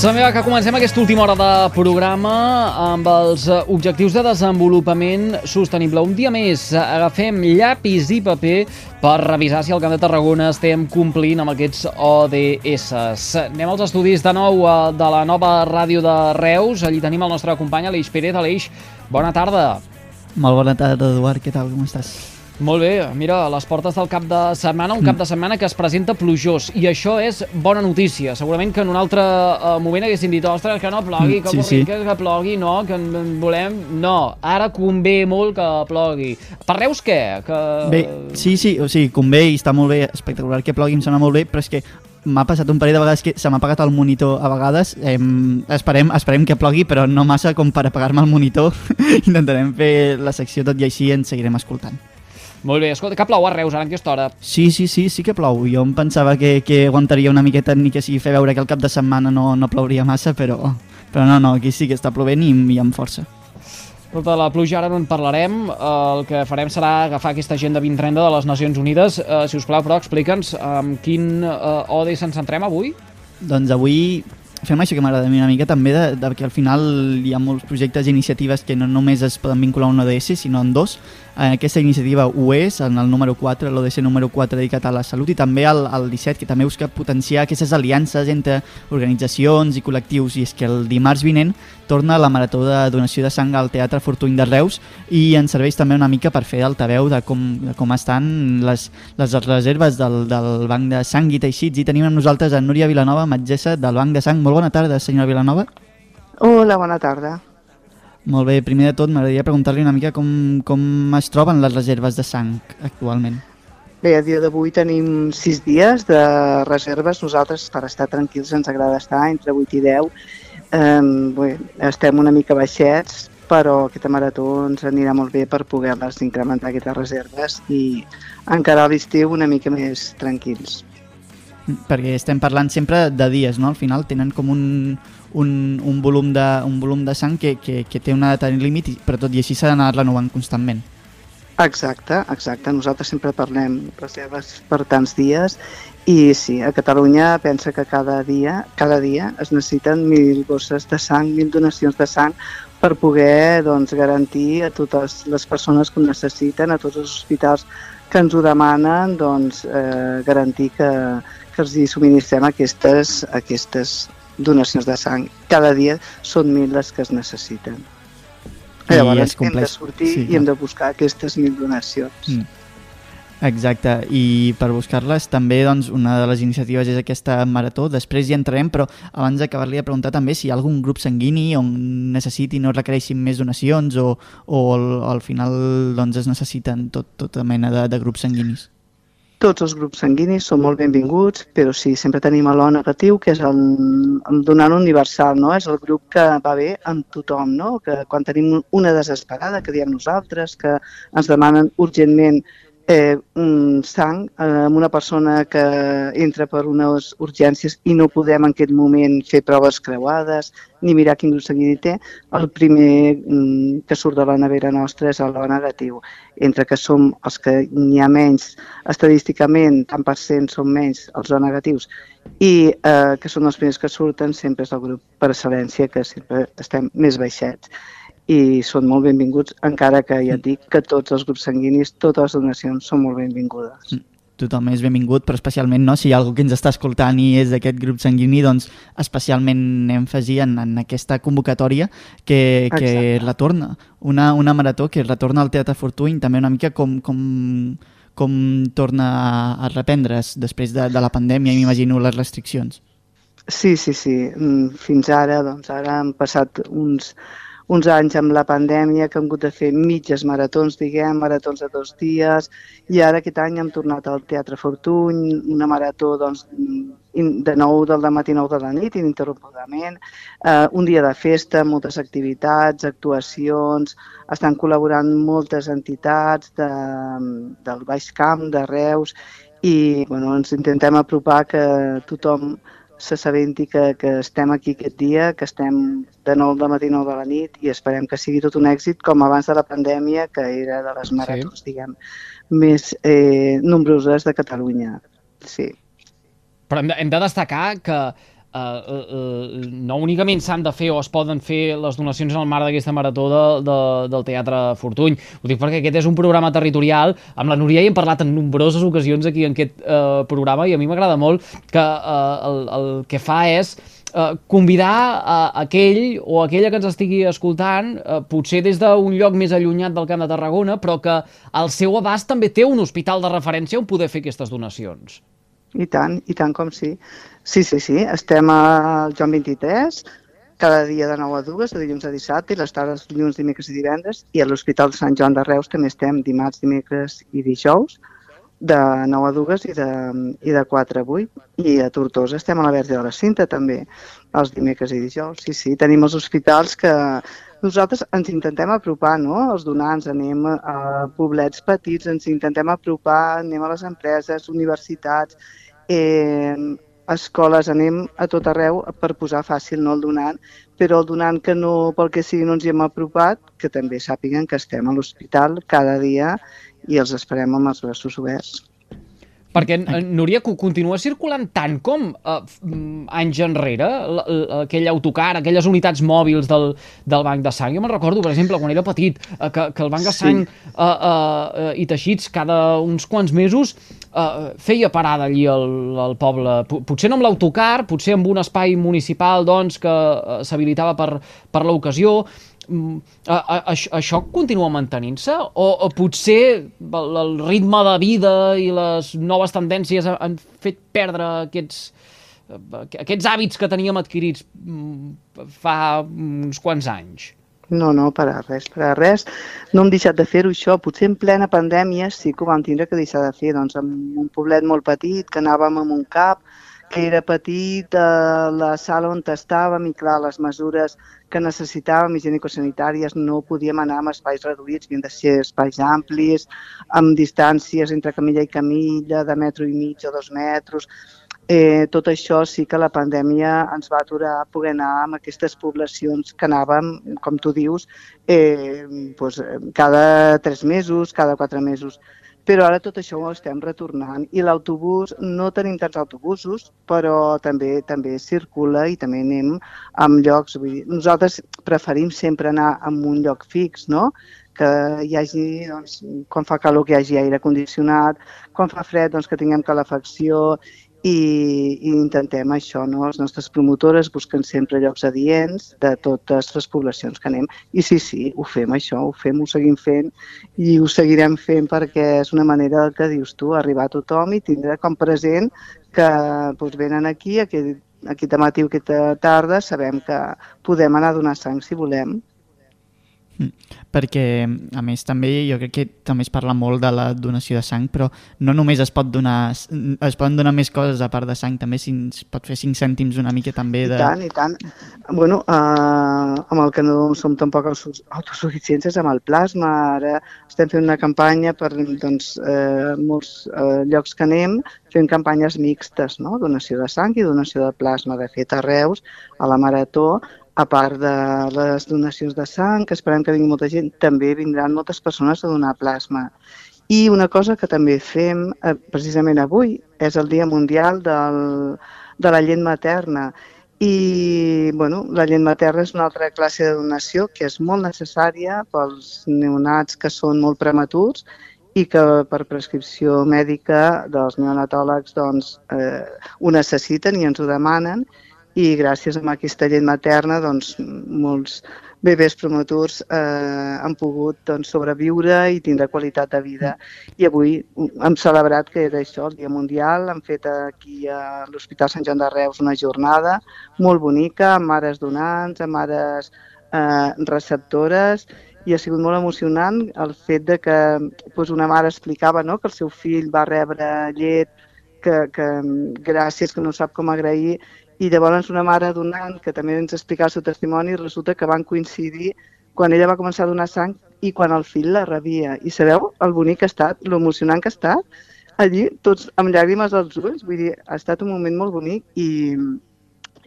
Sembla que comencem aquesta última hora de programa amb els objectius de desenvolupament sostenible. Un dia més agafem llapis i paper per revisar si al Camp de Tarragona estem complint amb aquests ODS. Anem als estudis de nou eh, de la nova ràdio de Reus. Allí tenim el nostre company Aleix Pérez. Aleix, bona tarda. Molt bona tarda, Eduard. Què tal? Com estàs? Molt bé, mira, a les portes del cap de setmana, un cap de setmana que es presenta plujós, i això és bona notícia. Segurament que en un altre uh, moment haguessin dit, ostres, que no plogui, Mm, que sí, sí, que, que plogui, no, que en, volem... No, ara convé molt que plogui. Per Reus què? Que... Bé, sí, sí, o sigui, convé i està molt bé, espectacular que plogui, em sembla molt bé, però és que m'ha passat un parell de vegades que se m'ha apagat el monitor a vegades. Eh, esperem, esperem que plogui, però no massa com per apagar-me el monitor. Intentarem fer la secció tot i així ens seguirem escoltant. Molt bé, escolta, que plou a Reus ara en aquesta hora. Sí, sí, sí, sí que plou. Jo em pensava que, que aguantaria una miqueta ni que sigui fer veure que el cap de setmana no, no plouria massa, però, però no, no, aquí sí que està plovent i, i amb força. Escolta, la pluja ara no en parlarem. El que farem serà agafar aquesta agenda 2030 de les Nacions Unides. Eh, si us plau, però, explica'ns amb quin eh, ODS ens centrem avui. Doncs avui fem això que m'agrada a mi una mica també, de, de que al final hi ha molts projectes i iniciatives que no només es poden vincular a un ODS, sinó en dos. Eh, aquesta iniciativa ho és, en el número 4, l'ODC número 4 dedicat a la salut, i també el, el 17, que també busca potenciar aquestes aliances entre organitzacions i col·lectius, i és que el dimarts vinent torna la marató de donació de sang al Teatre Fortuny de Reus i ens serveix també una mica per fer altaveu de com, de com estan les, les reserves del, del Banc de Sang i Teixits i tenim amb nosaltres a Núria Vilanova, metgessa del Banc de Sang. Molt bona tarda, senyora Vilanova. Hola, bona tarda. Molt bé, primer de tot m'agradaria preguntar-li una mica com, com es troben les reserves de sang actualment. Bé, a dia d'avui tenim sis dies de reserves. Nosaltres, per estar tranquils, ens agrada estar entre 8 i 10. Eh, bé, estem una mica baixets, però aquesta marató ens anirà molt bé per poder-les incrementar aquestes reserves i encarar l'estiu una mica més tranquils. Perquè estem parlant sempre de dies, no? Al final tenen com un, un, un, volum, de, un volum de sang que, que, que té una data límit, però tot i així s'ha d'anar renovant constantment. Exacte, exacte. Nosaltres sempre parlem reserves per tants dies i sí, a Catalunya pensa que cada dia, cada dia es necessiten mil bosses de sang, mil donacions de sang per poder doncs, garantir a totes les persones que ho necessiten, a tots els hospitals que ens ho demanen, doncs, eh, garantir que, que els hi subministrem aquestes, aquestes donacions de sang. Cada dia són mil les que es necessiten. I Llavors hem de sortir Sí, i hem de buscar aquestes mil donacions. Mm. Exacte, i per buscar-les també doncs, una de les iniciatives és aquesta marató, després hi entrarem, però abans d'acabar-li de preguntar també si hi ha algun grup sanguini on necessitin o requereixin més donacions o, o al, al final doncs, es necessiten tot, tota mena de, de grups sanguinis. Tots els grups sanguinis són molt benvinguts, però sí, sempre tenim l'O negatiu, que és el, el donant universal, no? És el grup que va bé amb tothom, no? Que quan tenim una desesperada, que diem nosaltres, que ens demanen urgentment eh, un sang eh, amb una persona que entra per unes urgències i no podem en aquest moment fer proves creuades ni mirar quin grup sanguini té, el primer mm, que surt de la nevera nostra és el negatiu. Entre que som els que n'hi ha menys estadísticament, tant per cent són menys els O negatius, i eh, que són els primers que surten, sempre és el grup per excel·lència, que sempre estem més baixets i són molt benvinguts, encara que ja et dic que tots els grups sanguinis, totes les donacions són molt benvingudes. Tothom és benvingut, però especialment no, si hi ha algú que ens està escoltant i és d'aquest grup sanguini, doncs especialment èmfasi en, en aquesta convocatòria que, que Exacte. retorna, una, una marató que retorna al Teatre Fortuny, també una mica com, com, com torna a, a reprendre's després de, de la pandèmia i m'imagino les restriccions. Sí, sí, sí. Mm, Fins ara, doncs ara han passat uns, uns anys amb la pandèmia que hem hagut de fer mitges maratons, diguem, maratons de dos dies, i ara aquest any hem tornat al Teatre Fortuny, una marató doncs, de 9 del matí 9 de la nit, ininterrompudament, eh, un dia de festa, moltes activitats, actuacions, estan col·laborant moltes entitats de, del Baix Camp, de Reus, i bueno, ens intentem apropar que tothom s'assabenti que, que estem aquí aquest dia, que estem de 9 del matí 9 de la nit i esperem que sigui tot un èxit com abans de la pandèmia, que era de les maratons, sí. diguem, més eh, nombroses de Catalunya. Sí. Però hem de, hem de destacar que uh, uh, uh, no únicament s'han de fer o es poden fer les donacions en el marc d'aquesta marató de, de, del Teatre Fortuny. Ho dic perquè aquest és un programa territorial. Amb la Núria hi hem parlat en nombroses ocasions aquí en aquest uh, programa i a mi m'agrada molt que uh, el, el que fa és uh, convidar a aquell o aquella que ens estigui escoltant, uh, potser des d'un lloc més allunyat del Camp de Tarragona, però que al seu abast també té un hospital de referència on poder fer aquestes donacions. I tant, i tant com sí. Sí, sí, sí, estem al Joan 23, cada dia de 9 a 2, de dilluns a dissabte, i les tardes dilluns, dimecres i divendres, i a l'Hospital de Sant Joan de Reus també estem dimarts, dimecres i dijous, de 9 a 2 i de, i de 4 a 8. I a Tortosa estem a la Verge de la Cinta també, els dimecres i dijous. Sí, sí, tenim els hospitals que nosaltres ens intentem apropar, no? Els donants, anem a poblets petits, ens intentem apropar, anem a les empreses, universitats, eh, escoles, anem a tot arreu per posar fàcil no el donant, però el donant que no, pel que sigui, no ens hi hem apropat, que també sàpiguen que estem a l'hospital cada dia i els esperem amb els braços oberts. Perquè, eh, Núria, co- continua circulant tant com eh, mm, anys enrere l- l- aquell autocar, aquelles unitats mòbils del, del Banc de Sang. Jo me'n recordo, per exemple, quan era petit, eh, que, que el Banc de Sí. Sang eh, eh, i Teixits cada uns quants mesos eh, feia parada allí al, al poble. P potser no amb l'autocar, potser amb un espai municipal doncs, que eh, s'habilitava per, per l'ocasió, Mm, a, a, això, això continua mantenint-se? O, o potser el, el ritme de vida i les noves tendències ha- han fet perdre aquests, aquests hàbits que teníem adquirits mm, fa uns quants anys? No, no, per a res, per a res. No hem deixat de fer-ho això. Potser en plena pandèmia sí que ho vam tindre que deixar de fer. Doncs en un poblet molt petit, que anàvem amb un cap, que era petit, eh, la sala on estàvem i clar, les mesures que necessitàvem higienico-sanitàries no podíem anar amb espais reduïts, havien de ser espais amplis, amb distàncies entre camilla i camilla de metro i mig o dos metres. Eh, tot això sí que la pandèmia ens va aturar a poder anar amb aquestes poblacions que anàvem, com tu dius, eh, doncs, cada tres mesos, cada quatre mesos. Però ara tot això ho estem retornant i l'autobús, no tenim tants autobusos, però també també circula i també anem amb llocs. Vull dir, nosaltres preferim sempre anar a un lloc fix, no? que hi hagi, doncs, quan fa calor que hi hagi aire condicionat, quan fa fred doncs, que tinguem calefacció i, i intentem això, no? Les nostres promotores busquen sempre llocs adients de totes les poblacions que anem. I sí, sí, ho fem això, ho fem, ho seguim fent i ho seguirem fent perquè és una manera del que dius tu, arribar a tothom i tindre com present que doncs, venen aquí, aquest, aquest matí o aquesta tarda, sabem que podem anar a donar sang si volem. Perquè a més també jo crec que també es parla molt de la donació de sang però no només es pot donar es poden donar més coses a part de sang també si es pot fer 5 cèntims una mica també de... I tant, i tant. Bueno, eh, amb el que no som tampoc autos- autosuficients és amb el plasma. Ara estem fent una campanya per doncs, eh, molts eh, llocs que anem, fent campanyes mixtes, no? donació de sang i donació de plasma. De fet, a Reus, a la Marató, a part de les donacions de sang, que esperem que vingui molta gent, també vindran moltes persones a donar plasma. I una cosa que també fem eh, precisament avui és el Dia Mundial del, de la llet materna. I bueno, la llet materna és una altra classe de donació que és molt necessària pels neonats que són molt prematurs i que per prescripció mèdica dels neonatòlegs doncs, eh, ho necessiten i ens ho demanen i gràcies a aquesta llet materna doncs, molts bebès prematurs eh, han pogut doncs, sobreviure i tindre qualitat de vida. I avui hem celebrat que era això, el Dia Mundial, hem fet aquí a l'Hospital Sant Joan de Reus una jornada molt bonica, amb mares donants, amb mares eh, receptores i ha sigut molt emocionant el fet de que doncs una mare explicava no, que el seu fill va rebre llet, que, que gràcies, que no sap com agrair, i llavors una mare donant que també ens explicava el seu testimoni resulta que van coincidir quan ella va començar a donar sang i quan el fill la rebia. I sabeu el bonic que ha estat, l'emocionant que ha estat? Allí, tots amb llàgrimes als ulls, vull dir, ha estat un moment molt bonic i,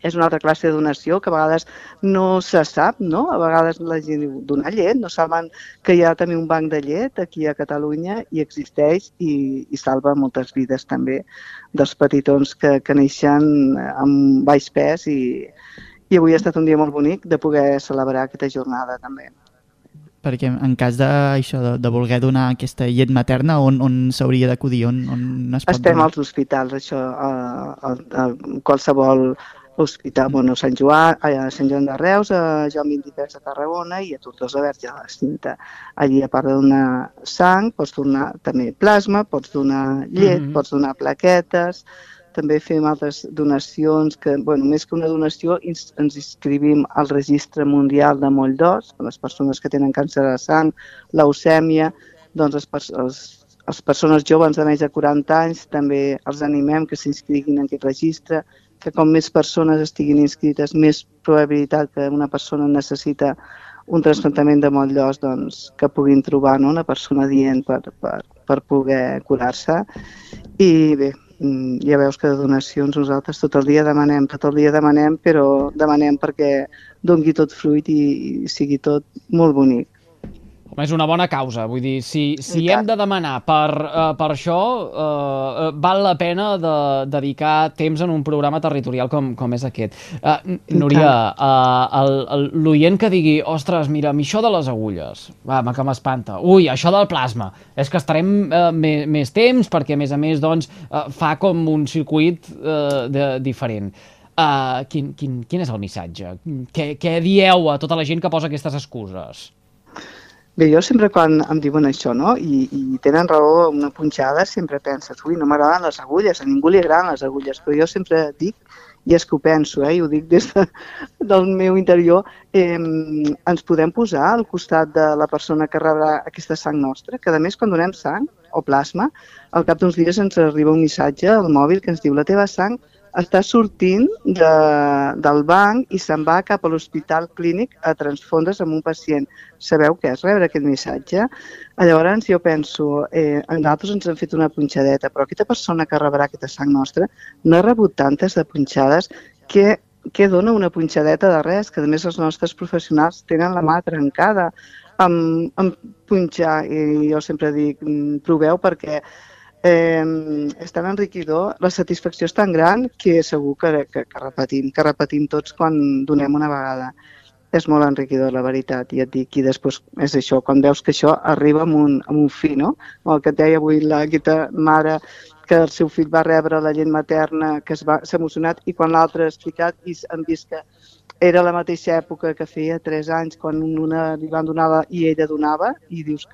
és una altra classe de donació que a vegades no se sap, no? A vegades la gent diu, donar llet, no saben que hi ha també un banc de llet aquí a Catalunya i existeix i, i salva moltes vides també dels petitons que, que neixen amb baix pes i, i avui ha estat un dia molt bonic de poder celebrar aquesta jornada també perquè en cas de, això, de, de voler donar aquesta llet materna, on, on s'hauria d'acudir? On, on es pot Estem donar? als hospitals, això, a, a, a qualsevol hospital, bueno, Sant Joan, a Sant Joan de Reus, a Joan 23 a Tarragona i a Tortosa Verge a la Cinta. Allí, a part de donar sang, pots donar també plasma, pots donar llet, mm -hmm. pots donar plaquetes, també fem altres donacions que, bueno, més que una donació, ens, ens inscrivim al registre mundial de moll d'os, les persones que tenen càncer de sang, leucèmia, doncs les, els, les persones joves de més de 40 anys també els animem que s'inscriguin en aquest registre, que com més persones estiguin inscrites, més probabilitat que una persona necessita un trasplantament de moll d'os doncs, que puguin trobar no? una persona dient per, per, per poder curar-se. I bé, mm, ja veus que de donacions nosaltres tot el dia demanem, tot el dia demanem, però demanem perquè dongui tot fruit i, i sigui tot molt bonic. Home, és una bona causa, vull dir, si, si hem de demanar per, uh, per això, uh, val la pena de dedicar temps en un programa territorial com, com és aquest. Uh, Núria, uh, l'oient que digui, ostres, mira, a mi això de les agulles, va, ma, que m'espanta, ui, això del plasma, és que estarem uh, més, més temps perquè, a més a més, doncs, uh, fa com un circuit uh, de, diferent. Uh, quin, quin, quin és el missatge? Què, què dieu a tota la gent que posa aquestes excuses? Bé, jo sempre quan em diuen això, no?, i, i tenen raó una punxada, sempre penses, ui, no m'agraden les agulles, a ningú li agraden les agulles, però jo sempre dic, i és que ho penso, eh, i ho dic des de, del meu interior, eh, ens podem posar al costat de la persona que rebrà aquesta sang nostra, que a més quan donem sang o plasma, al cap d'uns dies ens arriba un missatge al mòbil que ens diu la teva sang està sortint de, del banc i se'n va cap a l'hospital clínic a transfondre's amb un pacient. Sabeu què és rebre aquest missatge? Llavors jo penso, eh, nosaltres ens hem fet una punxadeta, però aquesta persona que rebrà aquesta sang nostra no ha rebut tantes de punxades que què dona una punxadeta de res, que a més els nostres professionals tenen la mà trencada amb, amb punxar i jo sempre dic, mm, proveu perquè eh, és tan enriquidor, la satisfacció és tan gran que segur que, que, que repetim, que repetim tots quan donem una vegada. És molt enriquidor, la veritat, i et dic, i després és això, quan veus que això arriba amb un, amb un fi, no? El que et deia avui la, aquesta mare que el seu fill va rebre la llet materna, que s'ha emocionat, i quan l'altre ha explicat i han vist que era la mateixa època que feia 3 anys, quan una li van donar i ella donava, i dius,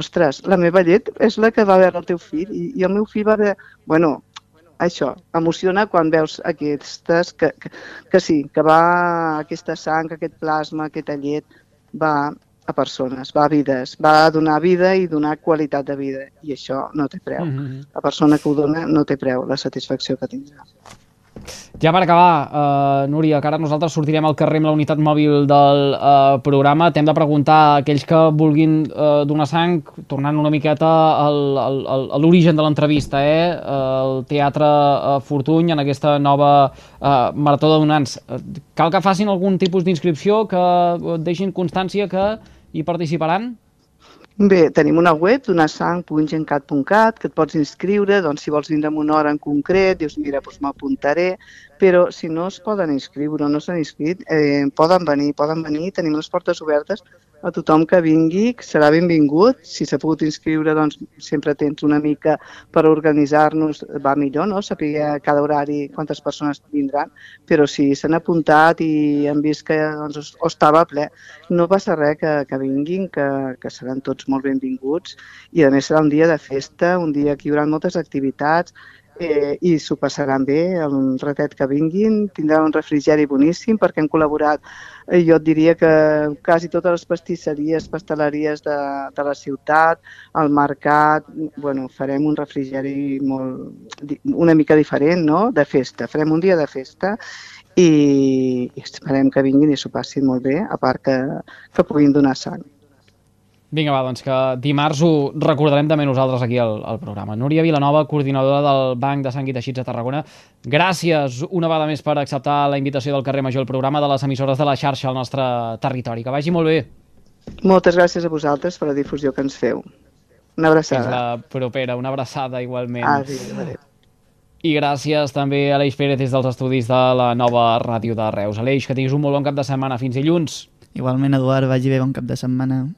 ostres, la meva llet és la que va veure el teu fill, i, i el meu fill va veure... Bueno, això, emociona quan veus aquestes, que, que, que sí, que va aquesta sang, aquest plasma, aquesta llet, va a persones, va a vides, va a donar vida i donar qualitat de vida, i això no té preu. Mm -hmm. La persona que ho dona no té preu, la satisfacció que tindrà. Ja per acabar, uh, Núria, que ara nosaltres sortirem al carrer amb la unitat mòbil del uh, programa, t'hem de preguntar a aquells que vulguin uh, donar sang, tornant una miqueta al, al, al, a l'origen de l'entrevista, eh? el Teatre uh, Fortuny en aquesta nova uh, Marató de Donants. Uh, cal que facin algun tipus d'inscripció, que uh, deixin constància que hi participaran? Bé, tenim una web, donasang.gencat.cat, que et pots inscriure, doncs si vols vindre amb una hora en concret, dius, mira, doncs m'apuntaré, però si no es poden inscriure o no s'han inscrit, eh, poden venir, poden venir, tenim les portes obertes a tothom que vingui, que serà benvingut, si s'ha pogut inscriure, doncs sempre tens una mica per organitzar-nos, va millor, no?, saber cada horari quantes persones vindran, però si s'han apuntat i han vist que doncs, o estava ple, no passa res que, que vinguin, que, que seran tots molt benvinguts. I a més serà un dia de festa, un dia que hi haurà moltes activitats, eh, i s'ho passaran bé, un ratet que vinguin, tindran un refrigeri boníssim perquè han col·laborat, eh, jo et diria que quasi totes les pastisseries, pasteleries de, de la ciutat, el mercat, bueno, farem un refrigeri molt, una mica diferent, no?, de festa, farem un dia de festa i, i esperem que vinguin i s'ho passin molt bé, a part que, que puguin donar sang. Vinga, va, doncs que dimarts ho recordarem també nosaltres aquí al, al programa. Núria Vilanova, coordinadora del Banc de Sang i Teixits de Tarragona, gràcies una vegada més per acceptar la invitació del carrer Major, el programa de les emissores de la xarxa al nostre territori. Que vagi molt bé. Moltes gràcies a vosaltres per la difusió que ens feu. Una Fins abraçada. la propera. Una abraçada igualment. Adéu, adéu. I gràcies també a l'Eix Pérez des dels estudis de la nova ràdio de Reus. Aleix, que tinguis un molt bon cap de setmana. Fins dilluns. Igualment, Eduard, vagi bé, bon cap de setmana.